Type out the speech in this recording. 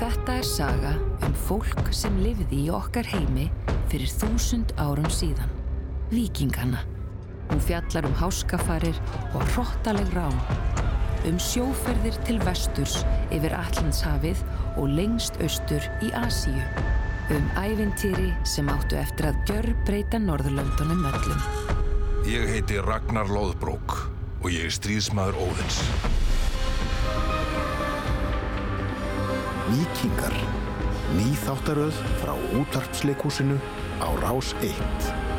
Þetta er saga um fólk sem lifði í okkar heimi fyrir þúsund árum síðan. Víkingana. Hún fjallar um háskafarir og hróttaleg rán. Um sjóferðir til vesturs yfir Allandshafið og lengst austur í Asíu. Um ævintýri sem áttu eftir að gjör breyta Norðurlöndunum öllum. Ég heiti Ragnar Lóðbrók og ég er stríðsmaður Óðins. Víkingar. Ný þáttaröð frá útarpsleikúsinu á Rás 1.